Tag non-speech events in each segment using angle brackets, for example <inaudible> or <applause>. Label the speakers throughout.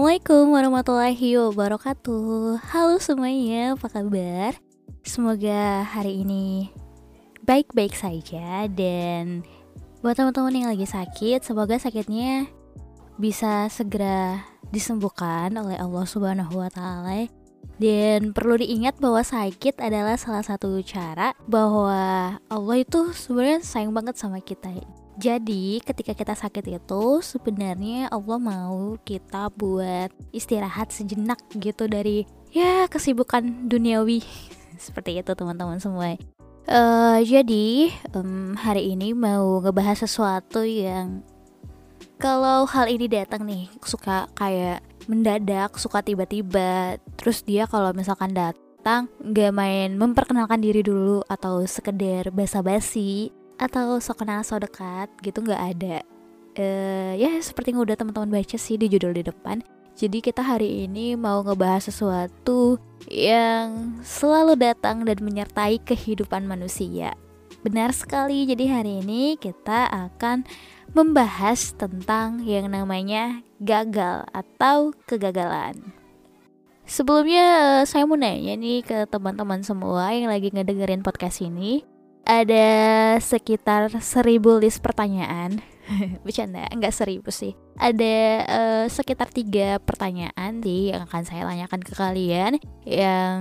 Speaker 1: Assalamualaikum warahmatullahi wabarakatuh Halo semuanya, apa kabar? Semoga hari ini baik-baik saja Dan buat teman-teman yang lagi sakit Semoga sakitnya bisa segera disembuhkan oleh Allah Subhanahu wa Ta'ala. Dan perlu diingat bahwa sakit adalah salah satu cara bahwa Allah itu sebenarnya sayang banget sama kita. Jadi ketika kita sakit itu sebenarnya Allah mau kita buat istirahat sejenak gitu dari ya kesibukan duniawi <laughs> seperti itu teman-teman semua. Uh, jadi um, hari ini mau ngebahas sesuatu yang kalau hal ini datang nih suka kayak mendadak, suka tiba-tiba, terus dia kalau misalkan datang nggak main memperkenalkan diri dulu atau sekedar basa-basi atau sok kenal sok dekat gitu nggak ada. Uh, ya seperti yang udah teman-teman baca sih di judul di depan. Jadi kita hari ini mau ngebahas sesuatu yang selalu datang dan menyertai kehidupan manusia. Benar sekali jadi hari ini kita akan membahas tentang yang namanya gagal atau kegagalan. Sebelumnya eh, saya mau nanya nih ke teman-teman semua yang lagi ngedengerin podcast ini ada sekitar seribu list pertanyaan. <laughs> Bercanda nggak seribu sih. Ada uh, sekitar tiga pertanyaan sih yang akan saya tanyakan ke kalian yang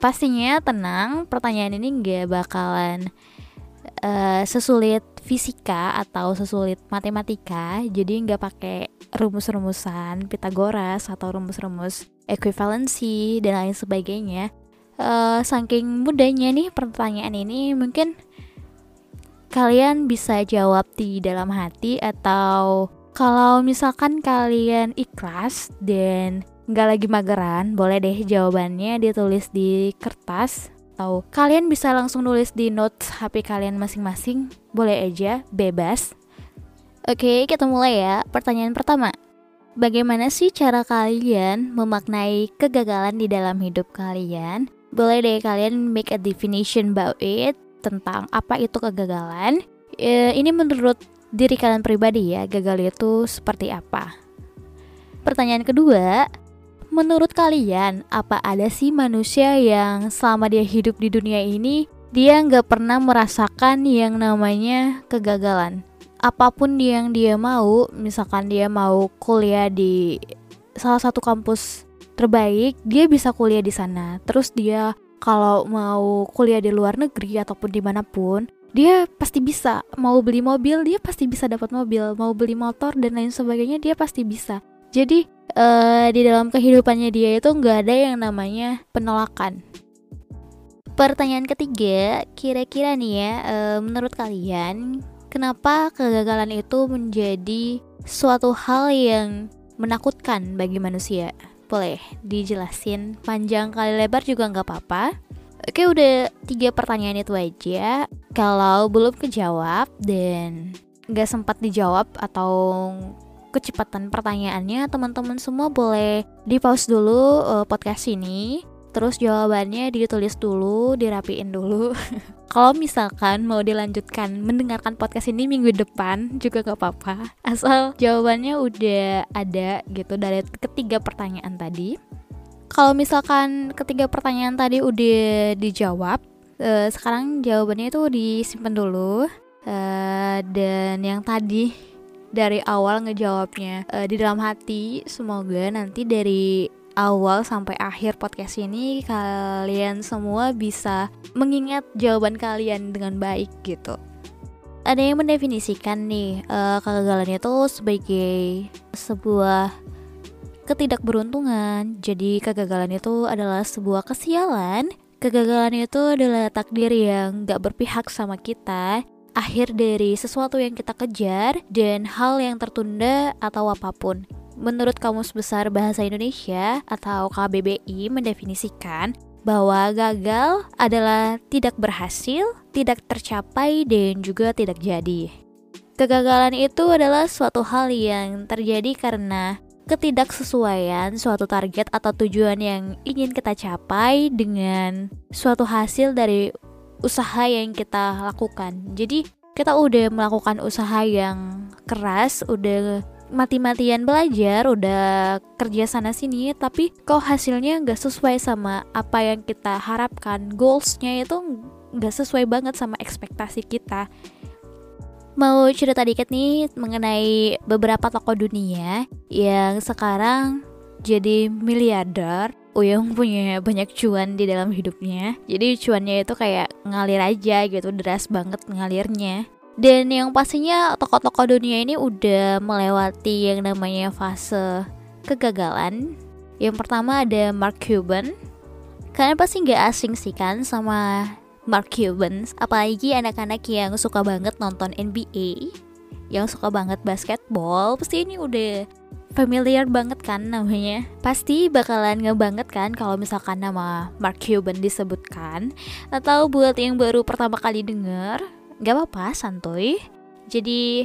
Speaker 1: pastinya tenang pertanyaan ini nggak bakalan uh, sesulit fisika atau sesulit matematika jadi nggak pakai rumus-rumusan Pitagoras atau rumus-rumus ekuivalensi dan lain sebagainya uh, saking mudahnya nih pertanyaan ini mungkin kalian bisa jawab di dalam hati atau kalau misalkan kalian ikhlas dan nggak lagi mageran boleh deh jawabannya ditulis di kertas. Atau kalian bisa langsung nulis di notes HP kalian masing-masing. Boleh aja bebas. Oke kita mulai ya. Pertanyaan pertama. Bagaimana sih cara kalian memaknai kegagalan di dalam hidup kalian? Boleh deh kalian make a definition about it tentang apa itu kegagalan. E, ini menurut diri kalian pribadi ya, gagal itu seperti apa? Pertanyaan kedua, menurut kalian apa ada sih manusia yang selama dia hidup di dunia ini dia nggak pernah merasakan yang namanya kegagalan? Apa pun yang dia mau, misalkan dia mau kuliah di salah satu kampus terbaik dia bisa kuliah di sana. Terus dia kalau mau kuliah di luar negeri ataupun di mana pun dia pasti bisa. Mau beli mobil dia pasti bisa dapat mobil. Mau beli motor dan lain sebagainya dia pasti bisa. Jadi uh, di dalam kehidupannya dia itu nggak ada yang namanya penolakan. Pertanyaan ketiga kira-kira nih ya uh, menurut kalian kenapa kegagalan itu menjadi suatu hal yang menakutkan bagi manusia boleh dijelasin panjang kali lebar juga nggak apa-apa. Oke udah tiga pertanyaan itu aja. Kalau belum kejawab dan nggak sempat dijawab atau kecepatan pertanyaannya, teman-teman semua boleh di pause dulu uh, podcast ini Terus jawabannya ditulis dulu, dirapiin dulu. <laughs> Kalau misalkan mau dilanjutkan mendengarkan podcast ini minggu depan juga gak apa-apa. Asal jawabannya udah ada gitu dari ketiga pertanyaan tadi. Kalau misalkan ketiga pertanyaan tadi udah dijawab, uh, sekarang jawabannya itu disimpan dulu. Uh, dan yang tadi dari awal ngejawabnya uh, di dalam hati, semoga nanti dari awal sampai akhir podcast ini kalian semua bisa mengingat jawaban kalian dengan baik gitu. Ada yang mendefinisikan nih uh, kegagalan itu sebagai sebuah ketidakberuntungan. Jadi kegagalan itu adalah sebuah kesialan. Kegagalan itu adalah takdir yang gak berpihak sama kita akhir dari sesuatu yang kita kejar dan hal yang tertunda atau apa pun. Menurut Kamus Besar Bahasa Indonesia atau KBBI mendefinisikan bahwa gagal adalah tidak berhasil, tidak tercapai, dan juga tidak jadi. Kegagalan itu adalah suatu hal yang terjadi karena ketidaksesuaian suatu target atau tujuan yang ingin kita capai dengan suatu hasil dari usaha yang kita lakukan. Jadi, kita udah melakukan usaha yang keras, udah mati-matian belajar, udah kerja sana sini, tapi kok hasilnya nggak sesuai sama apa yang kita harapkan. Goalsnya itu nggak sesuai banget sama ekspektasi kita. Mau cerita dikit nih mengenai beberapa tokoh dunia yang sekarang jadi miliarder Uyung punya banyak cuan di dalam hidupnya Jadi cuannya itu kayak ngalir aja gitu Deras banget ngalirnya Dan yang pastinya tokoh-tokoh dunia ini udah melewati yang namanya fase kegagalan. Yang pertama ada Mark Cuban. Kalian pasti nggak asing sih kan sama Mark Cuban. Apalagi anak-anak yang suka banget nonton NBA Yang suka banget basketball Pasti ini udah familiar banget kan namanya. Pasti bakalan ngebanget kan kalau misalkan nama Mark Cuban disebutkan. Atau buat yang baru pertama kali denger Gak apa-apa, santuy. Jadi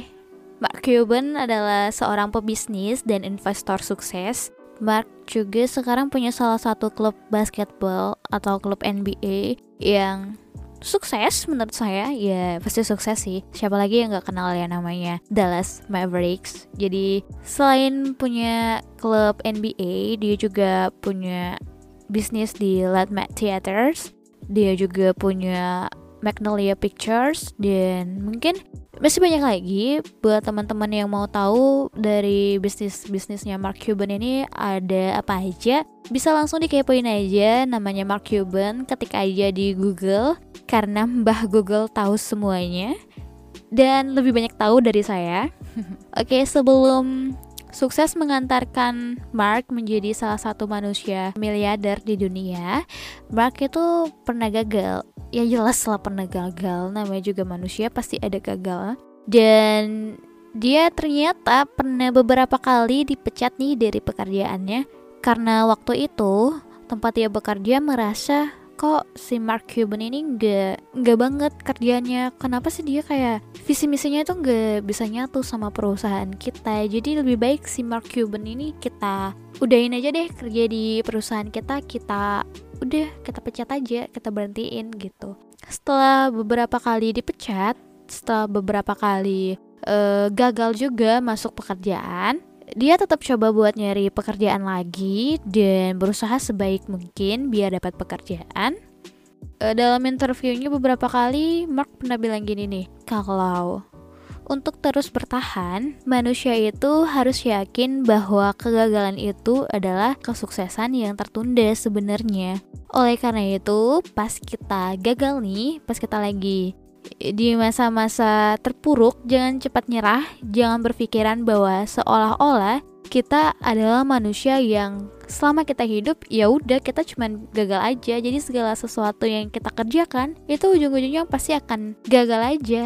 Speaker 1: Mark Cuban adalah seorang pebisnis dan investor sukses. Mark juga sekarang punya salah satu klub basketball atau klub NBA yang sukses menurut saya. Ya pasti sukses sih. Siapa lagi yang nggak kenal ya namanya? Dallas Mavericks. Jadi selain punya klub NBA dia juga punya bisnis di Latmat Theaters. Dia juga punya Magnolia Pictures dan mungkin masih banyak lagi buat teman-teman yang mau tahu dari bisnis-bisnisnya Mark Cuban ini ada apa aja bisa langsung dikepoin aja namanya Mark Cuban ketik aja di Google karena Mbah Google tahu semuanya dan lebih banyak tahu dari saya. <laughs> Oke, sebelum sukses mengantarkan Mark menjadi salah satu manusia miliarder di dunia, Mark itu pernah gagal. Ya jelas lah pernah gagal. Namanya juga manusia pasti ada gagal. Dan dia ternyata pernah beberapa kali dipecat nih dari pekerjaannya. Karena waktu itu tempat dia bekerja merasa kok si Mark Cuban ini nggak nggak banget kerjanya? Kenapa sih dia kayak visi misinya itu nggak bisa nyatu sama perusahaan kita? Jadi lebih baik si Mark Cuban ini kita udahin aja deh kerja di perusahaan kita kita udah kita pecat aja kita berhentiin gitu. Setelah beberapa kali dipecat setelah beberapa kali uh, gagal juga masuk pekerjaan dia tetap coba buat nyari pekerjaan lagi dan berusaha sebaik mungkin biar dapat pekerjaan uh, dalam interviewnya beberapa kali Mark pernah bilang gini nih kalau untuk terus bertahan, manusia itu harus yakin bahwa kegagalan itu adalah kesuksesan yang tertunda sebenarnya. Oleh karena itu, pas kita gagal nih, pas kita lagi di masa-masa terpuruk, jangan cepat nyerah, jangan berpikiran bahwa seolah-olah kita adalah manusia yang selama kita hidup ya udah kita cuman gagal aja. Jadi segala sesuatu yang kita kerjakan itu ujung-ujungnya pasti akan gagal aja.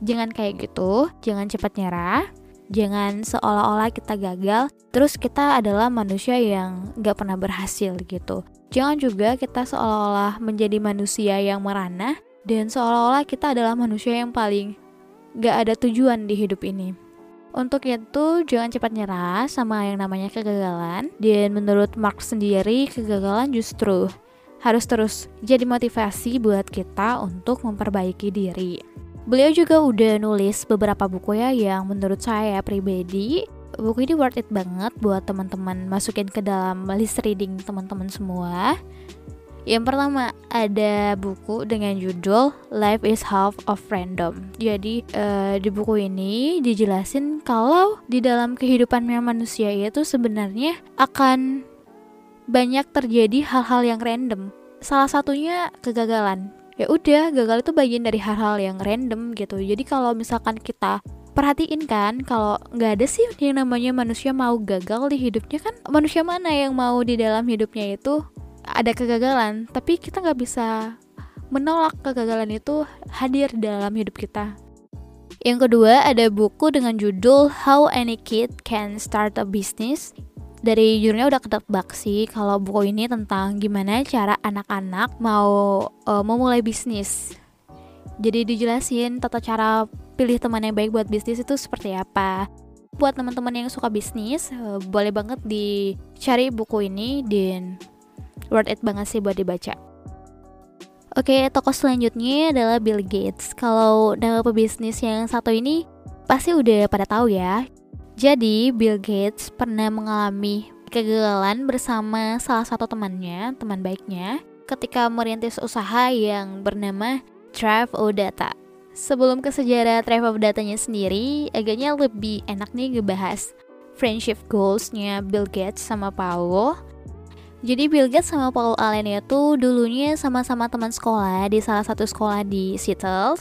Speaker 1: Jangan kayak gitu. Jangan cepat nyerah. Jangan seolah-olah kita gagal. Terus kita adalah manusia yang gak pernah berhasil gitu. Jangan juga kita seolah-olah menjadi manusia yang merana dan seolah-olah kita adalah manusia yang paling gak ada tujuan di hidup ini untuk itu, jangan cepat nyerah sama yang namanya kegagalan. Dan menurut Mark sendiri, kegagalan justru harus terus jadi motivasi buat kita untuk memperbaiki diri. Beliau juga udah nulis beberapa buku ya yang menurut saya pribadi buku ini worth it banget buat teman-teman masukin ke dalam list reading teman-teman semua. Yang pertama ada buku dengan judul Life is Half of Random. Jadi uh, di buku ini dijelasin kalau di dalam kehidupannya manusia itu sebenarnya akan banyak terjadi hal-hal yang random. Salah satunya kegagalan ya udah gagal itu bagian dari hal-hal yang random gitu jadi kalau misalkan kita perhatiin kan kalau nggak ada sih yang namanya manusia mau gagal di hidupnya kan manusia mana yang mau di dalam hidupnya itu ada kegagalan tapi kita nggak bisa menolak kegagalan itu hadir dalam hidup kita yang kedua ada buku dengan judul How Any Kid Can Start a Business dari judulnya udah ketebak sih kalau buku ini tentang gimana cara anak-anak mau uh, memulai bisnis. Jadi dijelasin tata cara pilih teman yang baik buat bisnis itu seperti apa. Buat teman-teman yang suka bisnis, uh, boleh banget dicari buku ini dan worth it banget sih buat dibaca. Oke, tokoh selanjutnya adalah Bill Gates. Kalau nama pebisnis yang satu ini pasti udah pada tahu ya Jadi Bill Gates pernah mengalami kegagalan bersama salah satu temannya, teman baiknya, ketika merintis usaha yang bernama Drive O Data. Sebelum ke sejarah Drive O Datanya sendiri, agaknya lebih enak nih ngebahas friendship goalsnya Bill Gates sama Paul jadi Bill Gates sama Paul Allen itu dulunya sama-sama teman sekolah di salah satu sekolah di Seattle.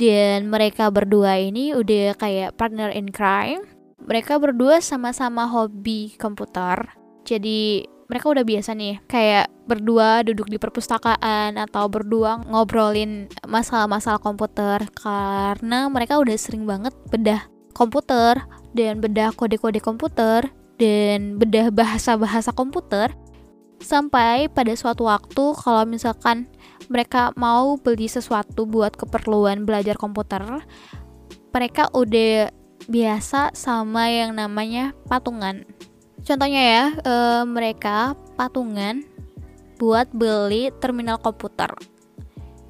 Speaker 1: Dan mereka berdua ini udah kayak partner in crime. Mereka berdua sama-sama hobi komputer. Jadi mereka udah biasa nih kayak berdua duduk di perpustakaan atau berdua ngobrolin masalah-masalah komputer karena mereka udah sering banget bedah komputer dan bedah kode-kode komputer dan bedah bahasa-bahasa komputer sampai pada suatu waktu kalau misalkan mereka mau beli sesuatu buat keperluan belajar komputer mereka udah biasa sama yang namanya patungan. Contohnya ya e, mereka patungan buat beli terminal komputer.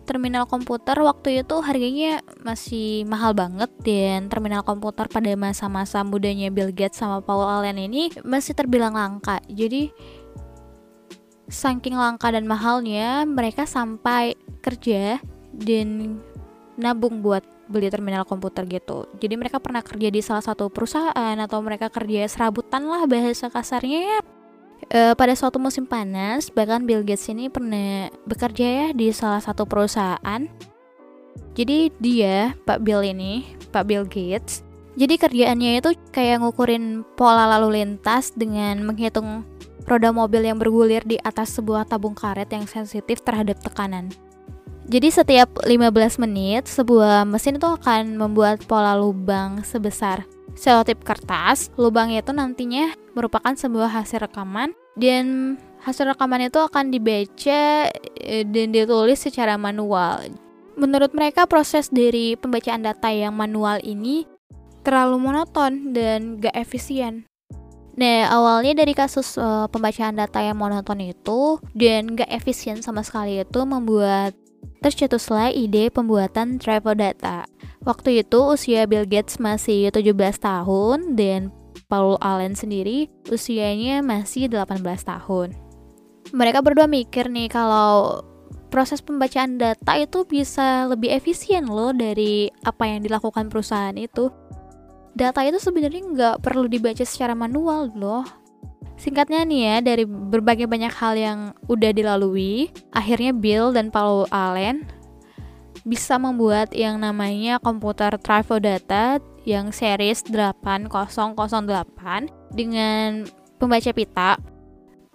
Speaker 1: Terminal komputer waktu itu harganya masih mahal banget dan terminal komputer pada masa-masa mudanya Bill Gates sama Paul Allen ini masih terbilang langka. Jadi saking langka dan mahalnya mereka sampai kerja dan nabung buat beli terminal komputer gitu. Jadi mereka pernah kerja di salah satu perusahaan atau mereka kerja serabutan lah bahasa kasarnya ya. E, pada suatu musim panas bahkan Bill Gates ini pernah bekerja ya di salah satu perusahaan. Jadi dia Pak Bill ini Pak Bill Gates jadi kerjaannya itu kayak ngukurin pola lalu lintas dengan menghitung roda mobil yang bergulir di atas sebuah tabung karet yang sensitif terhadap tekanan. Jadi setiap 15 menit, sebuah mesin itu akan membuat pola lubang sebesar selotip kertas. Lubang itu nantinya merupakan sebuah hasil rekaman dan hasil rekaman itu akan dibaca e, dan ditulis secara manual. Menurut mereka proses dari pembacaan data yang manual ini terlalu monoton dan gak efisien. Nah, awalnya dari kasus uh, pembacaan data yang monoton itu dan gak efisien sama sekali itu membuat tercetuslah ide pembuatan travel data. Waktu itu usia Bill Gates masih 17 tahun dan Paul Allen sendiri usianya masih 18 tahun. Mereka berdua mikir nih kalau proses pembacaan data itu bisa lebih efisien loh dari apa yang dilakukan perusahaan itu data itu sebenarnya nggak perlu dibaca secara manual loh. Singkatnya nih ya, dari berbagai banyak hal yang udah dilalui, akhirnya Bill dan Paul Allen bisa membuat yang namanya komputer Trifo Data yang series 8008 dengan pembaca pita.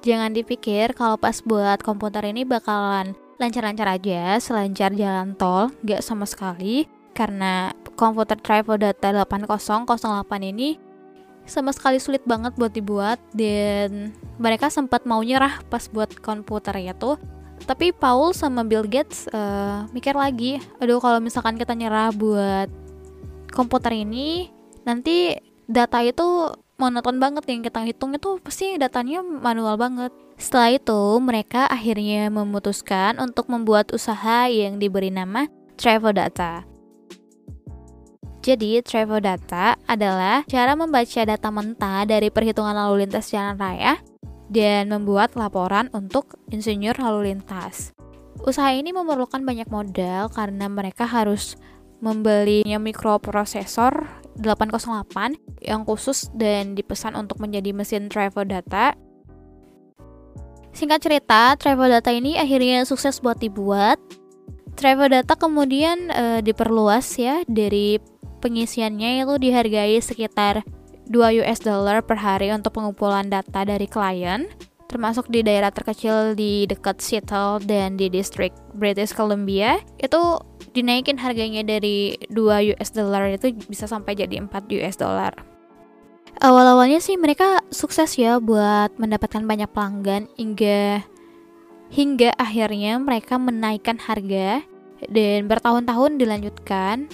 Speaker 1: Jangan dipikir kalau pas buat komputer ini bakalan lancar-lancar aja, selancar jalan tol, gak sama sekali karena komputer Trivo Data 8008 ini sama sekali sulit banget buat dibuat dan mereka sempat mau nyerah pas buat komputer itu. Tapi Paul sama Bill Gates uh, mikir lagi aduh kalau misalkan kita nyerah buat komputer ini nanti data itu monoton banget yang kita hitung itu pasti datanya manual banget. Setelah itu mereka akhirnya memutuskan untuk membuat usaha yang diberi nama Travel Data jadi, travel data adalah cara membaca data mentah dari perhitungan lalu lintas jalan raya dan membuat laporan untuk insinyur lalu lintas. Usaha ini memerlukan banyak modal karena mereka harus membelinya mikroprosesor 808 yang khusus dan dipesan untuk menjadi mesin travel data. Singkat cerita, travel data ini akhirnya sukses buat dibuat. Travel data kemudian e, diperluas ya dari pengisiannya itu dihargai sekitar 2 US dollar per hari untuk pengumpulan data dari klien, termasuk di daerah terkecil di dekat Seattle dan di distrik British Columbia. Itu dinaikin harganya dari 2 US dollar itu bisa sampai jadi 4 US dollar. Awal-awalnya sih mereka sukses ya buat mendapatkan banyak pelanggan hingga hingga akhirnya mereka menaikkan harga dan bertahun-tahun dilanjutkan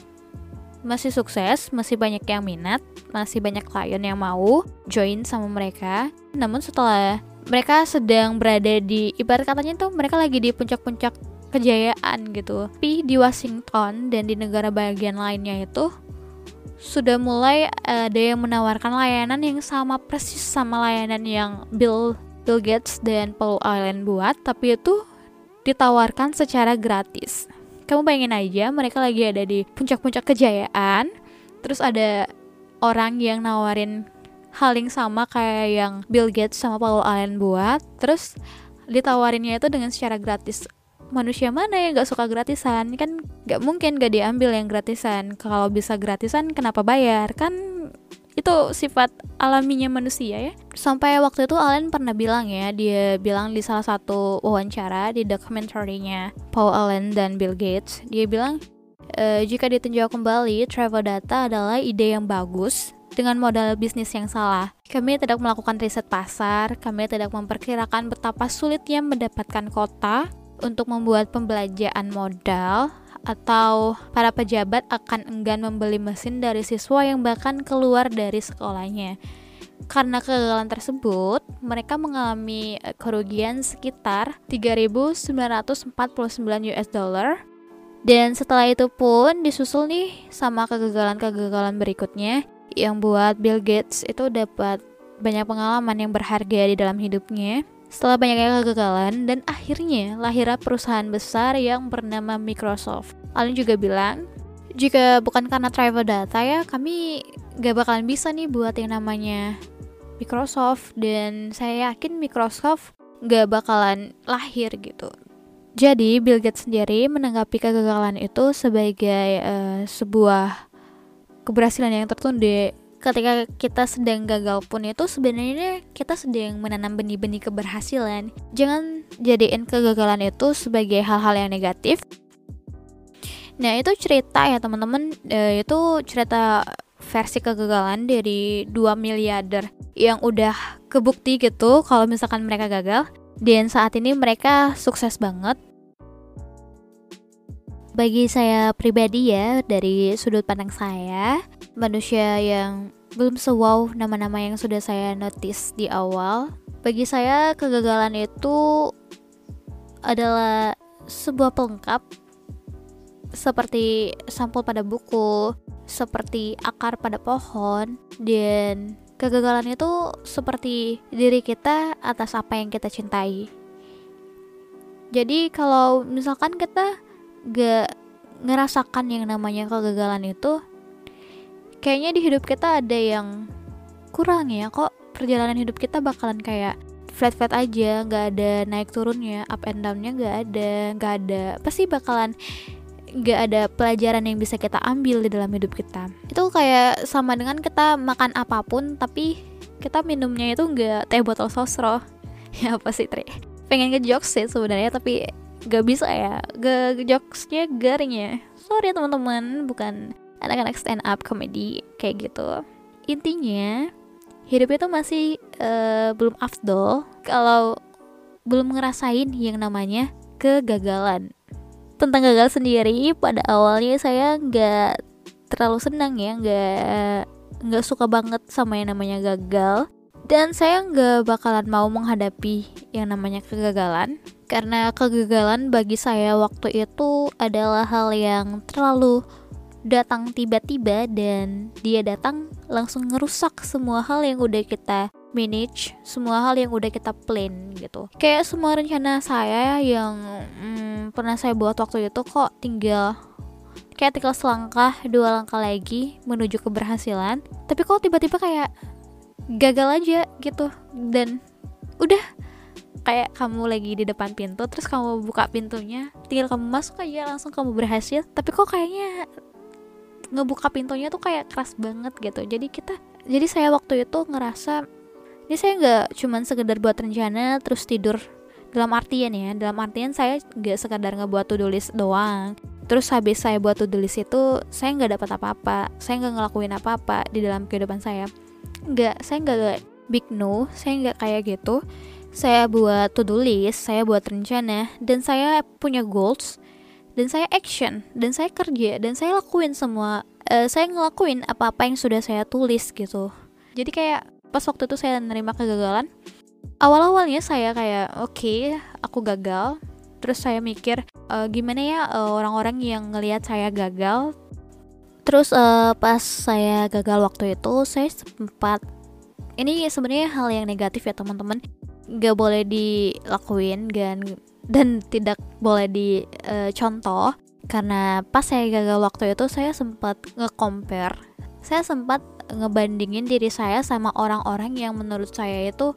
Speaker 1: masih sukses, masih banyak yang minat, masih banyak klien yang mau join sama mereka. Namun setelah mereka sedang berada di ibarat katanya tuh mereka lagi di puncak-puncak kejayaan gitu. Tapi di Washington dan di negara bagian lainnya itu sudah mulai ada yang menawarkan layanan yang sama persis sama layanan yang Bill Bill Gates dan Paul Allen buat, tapi itu ditawarkan secara gratis. Kamu bayangin aja, mereka lagi ada di puncak-puncak kejayaan, terus ada orang yang nawarin hal yang sama kayak yang Bill Gates sama Paul Allen buat, terus ditawarinnya itu dengan secara gratis. Manusia mana yang gak suka gratisan? Kan gak mungkin gak diambil yang gratisan. Kalau bisa gratisan kenapa bayar? Kan itu sifat alaminya manusia ya sampai waktu itu Allen pernah bilang ya dia bilang di salah satu wawancara di dokumentarinya Paul Allen dan Bill Gates dia bilang e, jika ditinjau kembali travel data adalah ide yang bagus dengan modal bisnis yang salah. Kami tidak melakukan riset pasar, kami tidak memperkirakan betapa sulitnya mendapatkan kota, untuk membuat pembelanjaan modal atau para pejabat akan enggan membeli mesin dari siswa yang bahkan keluar dari sekolahnya. Karena kegagalan tersebut, mereka mengalami eh, kerugian sekitar 3.949 US dollar. Dan setelah itu pun disusul nih sama kegagalan-kegagalan berikutnya yang buat Bill Gates itu dapat banyak pengalaman yang berharga di dalam hidupnya setelah banyaknya kegagalan dan akhirnya lahirlah perusahaan besar yang bernama Microsoft. Allen juga bilang, jika bukan karena travel data ya, kami gak bakalan bisa nih buat yang namanya Microsoft dan saya yakin Microsoft gak bakalan lahir gitu. Jadi Bill Gates sendiri menanggapi kegagalan itu sebagai uh, sebuah keberhasilan yang tertunda ketika kita sedang gagal pun itu sebenarnya kita sedang menanam benih-benih keberhasilan. Jangan jadiin kegagalan itu sebagai hal-hal yang negatif. Nah, itu cerita ya teman-teman, e, itu cerita versi kegagalan dari dua miliarder yang udah kebukti gitu kalau misalkan mereka gagal dan saat ini mereka sukses banget. Bagi saya pribadi ya, dari sudut pandang saya, manusia yang belum sewow nama-nama yang sudah saya notice di awal. Bagi saya kegagalan itu adalah sebuah pelengkap seperti sampul pada buku, seperti akar pada pohon, dan kegagalan itu seperti diri kita atas apa yang kita cintai. Jadi kalau misalkan kita gak ngerasakan yang namanya kegagalan itu, kayaknya di hidup kita ada yang kurang ya. Kok perjalanan hidup kita bakalan kayak flat flat aja nggak ada naik turunnya up and downnya nggak ada nggak ada pasti bakalan nggak ada pelajaran yang bisa kita ambil di dalam hidup kita. Itu kayak sama dengan kita makan apa pun tapi kita minumnya itu nggak teh botol sosro. <laughs> Ya apa sih Tri? Pengen ngejokes sih sebenarnya tapi gak bisa ya. Gak jokesnya garing ya. Sorry teman-teman. Bukan anak-anak stand up comedy kayak gitu. Intinya hidup itu masih uh, belum afdol. Kalau belum ngerasain yang namanya kegagalan. Tentang gagal sendiri pada awalnya saya nggak terlalu senang ya. Nggak nggak suka banget sama yang namanya gagal. Dan saya nggak bakalan mau menghadapi yang namanya kegagalan karena kegagalan bagi saya waktu itu adalah hal yang terlalu datang tiba-tiba dan dia datang langsung ngerusak semua hal yang udah kita manage, semua hal yang udah kita plan gitu. Kayak semua rencana saya yang hmm, pernah saya buat waktu itu kok tinggal kayak tinggal selangkah, dua langkah lagi menuju keberhasilan. Tapi kok tiba-tiba kayak gagal aja gitu dan udah kayak kamu lagi di depan pintu terus kamu buka pintunya tinggal kamu masuk aja langsung kamu berhasil. Tapi kok kayaknya ngebuka pintunya tuh kayak keras banget gitu. Jadi kita jadi saya waktu itu ngerasa ini saya nggak cuman sekedar buat rencana terus tidur. Dalam artian ya dalam artian saya nggak sekedar ngebuat to do list doang. Terus habis saya buat to do list itu saya nggak dapat apa-apa. Saya nggak ngelakuin apa-apa di dalam kehidupan saya. Nggak saya nggak big no saya nggak kayak gitu saya buat to do list saya buat rencana dan saya punya goals dan saya action dan saya kerja dan saya lakuin semua uh, saya ngelakuin apa-apa yang sudah saya tulis gitu. Jadi kayak pas waktu itu saya menerima kegagalan awal-awalnya saya kayak oke okay, aku gagal. Terus saya mikir e, gimana ya orang orang-orang yang ngelihat saya gagal? Terus uh, pas saya gagal waktu itu saya sempat ini sebenarnya hal yang negatif ya teman-teman nggak boleh dilakuin dan dan tidak boleh dicontoh uh, karena pas saya gagal waktu itu saya sempat nge-compare. Saya sempat ngebandingin diri saya sama orang-orang yang menurut saya itu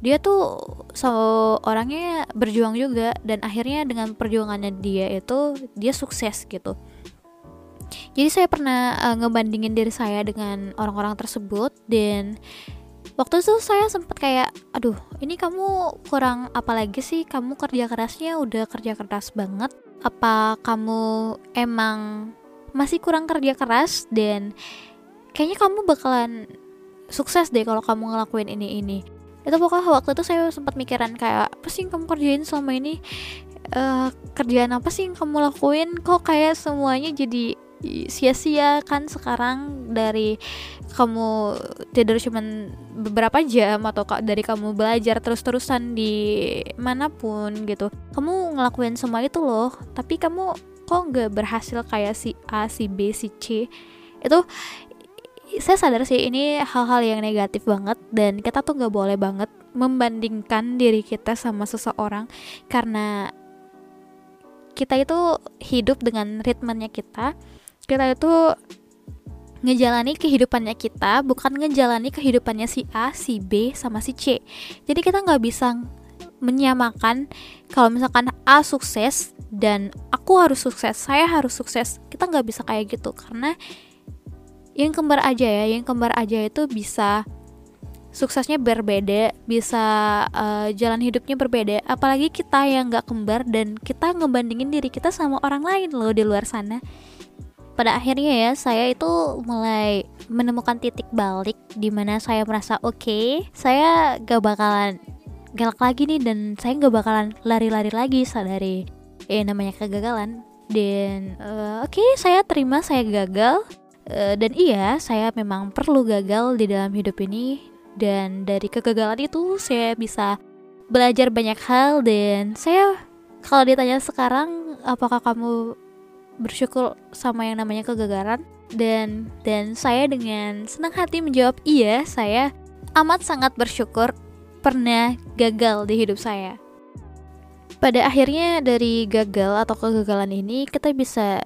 Speaker 1: dia tuh so orangnya berjuang juga dan akhirnya dengan perjuangannya dia itu dia sukses gitu. Jadi saya pernah uh, ngebandingin diri saya dengan orang-orang tersebut dan waktu itu saya sempat kayak aduh ini kamu kurang apa lagi sih? Kamu kerja kerasnya udah kerja keras banget. Apa kamu emang masih kurang kerja keras? Dan kayaknya kamu bakalan sukses deh kalau kamu ngelakuin ini ini. Itu pokoknya waktu itu saya sempat mikiran kayak apa sih yang kamu kerjain selama ini? Uh, kerjaan apa sih yang kamu lakuin? Kok kayak semuanya jadi sia-sia kan sekarang dari kamu tidur cuman beberapa jam atau dari kamu belajar terus-terusan di mana pun gitu. Kamu ngelakuin semua itu loh tapi kamu kok nggak berhasil kayak si A si B si C? Itu saya sadar sih ini hal-hal yang negatif banget dan kita tuh nggak boleh banget membandingkan diri kita sama seseorang karena kita itu hidup dengan ritmenya kita kita itu ngejalani kehidupannya kita bukan ngejalani kehidupannya si A, si B, sama si C. Jadi kita nggak bisa menyamakan kalau misalkan A sukses dan aku harus sukses saya harus sukses kita nggak bisa kayak gitu. Karena yang kembar aja ya yang kembar aja itu bisa suksesnya berbeda bisa uh, jalan hidupnya berbeda. Apalagi kita yang nggak kembar dan kita ngebandingin diri kita sama orang lain loh di luar sana pada akhirnya ya saya itu mulai menemukan titik balik di mana saya merasa oke okay, saya gak bakalan galak lagi nih dan saya gak bakalan lari-lari lagi sadari eh namanya kegagalan. Dan uh, oke okay, saya terima saya gagal Eh, dan iya saya memang perlu gagal di dalam hidup ini. Dan dari kegagalan itu saya bisa belajar banyak hal dan saya kalau ditanya sekarang apakah kamu bersyukur sama yang namanya kegagalan. Dan dan saya dengan senang hati menjawab iya saya amat sangat bersyukur pernah gagal di hidup saya. Pada akhirnya dari gagal atau kegagalan ini kita bisa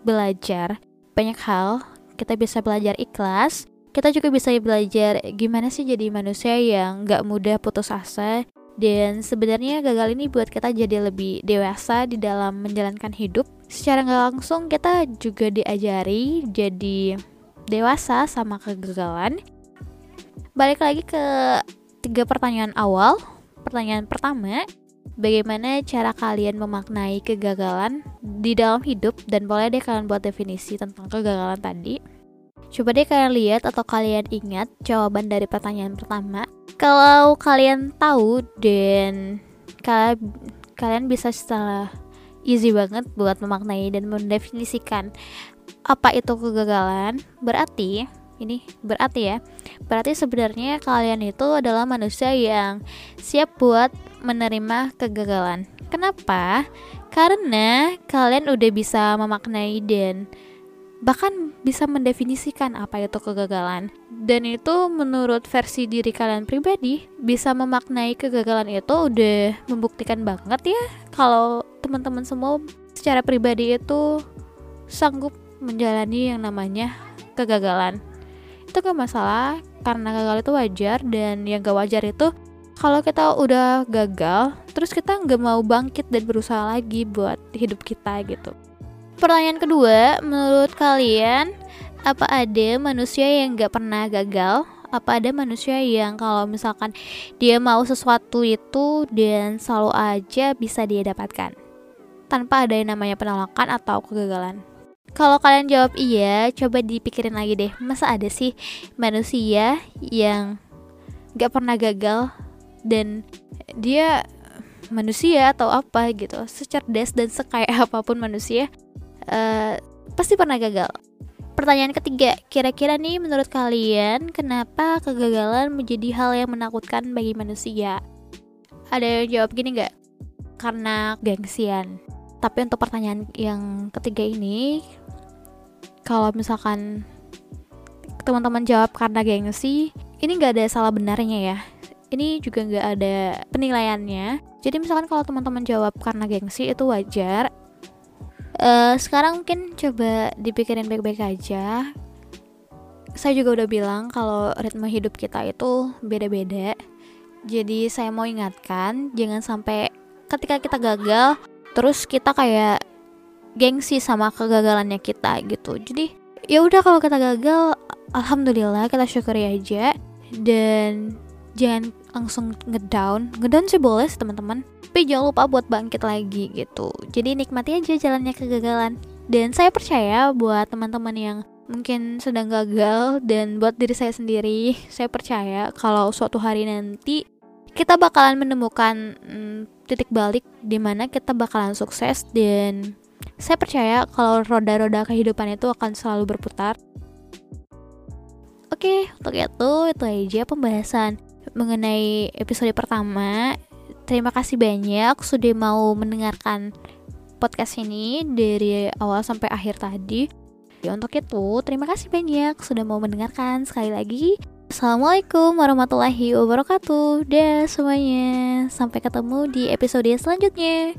Speaker 1: belajar banyak hal. Kita bisa belajar ikhlas. Kita juga bisa belajar gimana sih jadi manusia yang gak mudah putus asa dan sebenarnya gagal ini buat kita jadi lebih dewasa di dalam menjalankan hidup. Secara nggak langsung kita juga diajari jadi dewasa sama kegagalan. Balik lagi ke tiga pertanyaan awal. Pertanyaan pertama bagaimana cara kalian memaknai kegagalan di dalam hidup? Dan boleh deh kalian buat definisi tentang kegagalan tadi. Coba deh kalian lihat atau kalian ingat jawaban dari pertanyaan pertama. Kalau kalian tahu dan kalian kalian bisa secara easy banget buat memaknai dan mendefinisikan apa itu kegagalan, berarti ini berarti ya berarti sebenarnya kalian itu adalah manusia yang siap buat menerima kegagalan kenapa karena kalian udah bisa memaknai dan bahkan bisa mendefinisikan apa itu kegagalan. Dan itu menurut versi diri kalian pribadi bisa memaknai kegagalan itu udah membuktikan banget ya kalau teman-teman semua secara pribadi itu sanggup menjalani yang namanya kegagalan. Itu gak masalah karena gagal itu wajar dan yang gak wajar itu kalau kita udah gagal terus kita nggak mau bangkit dan berusaha lagi buat hidup kita gitu pertanyaan kedua menurut kalian apa ada manusia yang gak pernah gagal? Apa ada manusia yang kalau misalkan dia mau sesuatu itu dan selalu aja bisa dia dapatkan? Tanpa ada yang namanya penolakan atau kegagalan. Kalau kalian jawab iya, coba dipikirin lagi deh. Masa ada sih manusia yang gak pernah gagal dan dia manusia atau apa gitu, secerdas dan sekaya <laughs> apa pun manusia, uh, pasti pernah gagal. Pertanyaan ketiga, kira-kira nih menurut kalian kenapa kegagalan menjadi hal yang menakutkan bagi manusia? Ada yang jawab gini nggak? Karena gengsian tapi untuk pertanyaan yang ketiga ini kalau misalkan teman-teman jawab karena gengsi ini nggak ada salah benarnya ya ini juga nggak ada penilaiannya jadi misalkan kalau teman-teman jawab karena gengsi itu wajar uh, sekarang mungkin coba dipikirin baik-baik aja. Saya juga udah bilang kalau ritme hidup kita itu beda-beda. Jadi saya mau ingatkan jangan sampai ketika kita gagal terus kita kayak gengsi sama kegagalannya kita gitu. Jadi ya udah kalau kita gagal alhamdulillah kita syukuri aja. Dan jangan langsung ngedown. Ngedown sih boleh sih teman-teman. Tapi jangan lupa buat bangkit lagi gitu. Jadi nikmati aja jalannya kegagalan. Dan saya percaya buat teman-teman yang mungkin sedang gagal dan buat diri saya sendiri saya percaya kalau suatu hari nanti kita bakalan menemukan hmm, titik balik di mana kita bakalan sukses dan saya percaya kalau roda-roda kehidupan itu akan selalu berputar. Oke, untuk itu itu aja pembahasan mengenai episode pertama. Terima kasih banyak sudah mau mendengarkan podcast ini dari awal sampai akhir tadi. Ya, untuk itu, terima kasih banyak sudah mau mendengarkan. Sekali lagi, Assalamualaikum warahmatullahi wabarakatuh. Dah semuanya. Sampai ketemu di episode selanjutnya.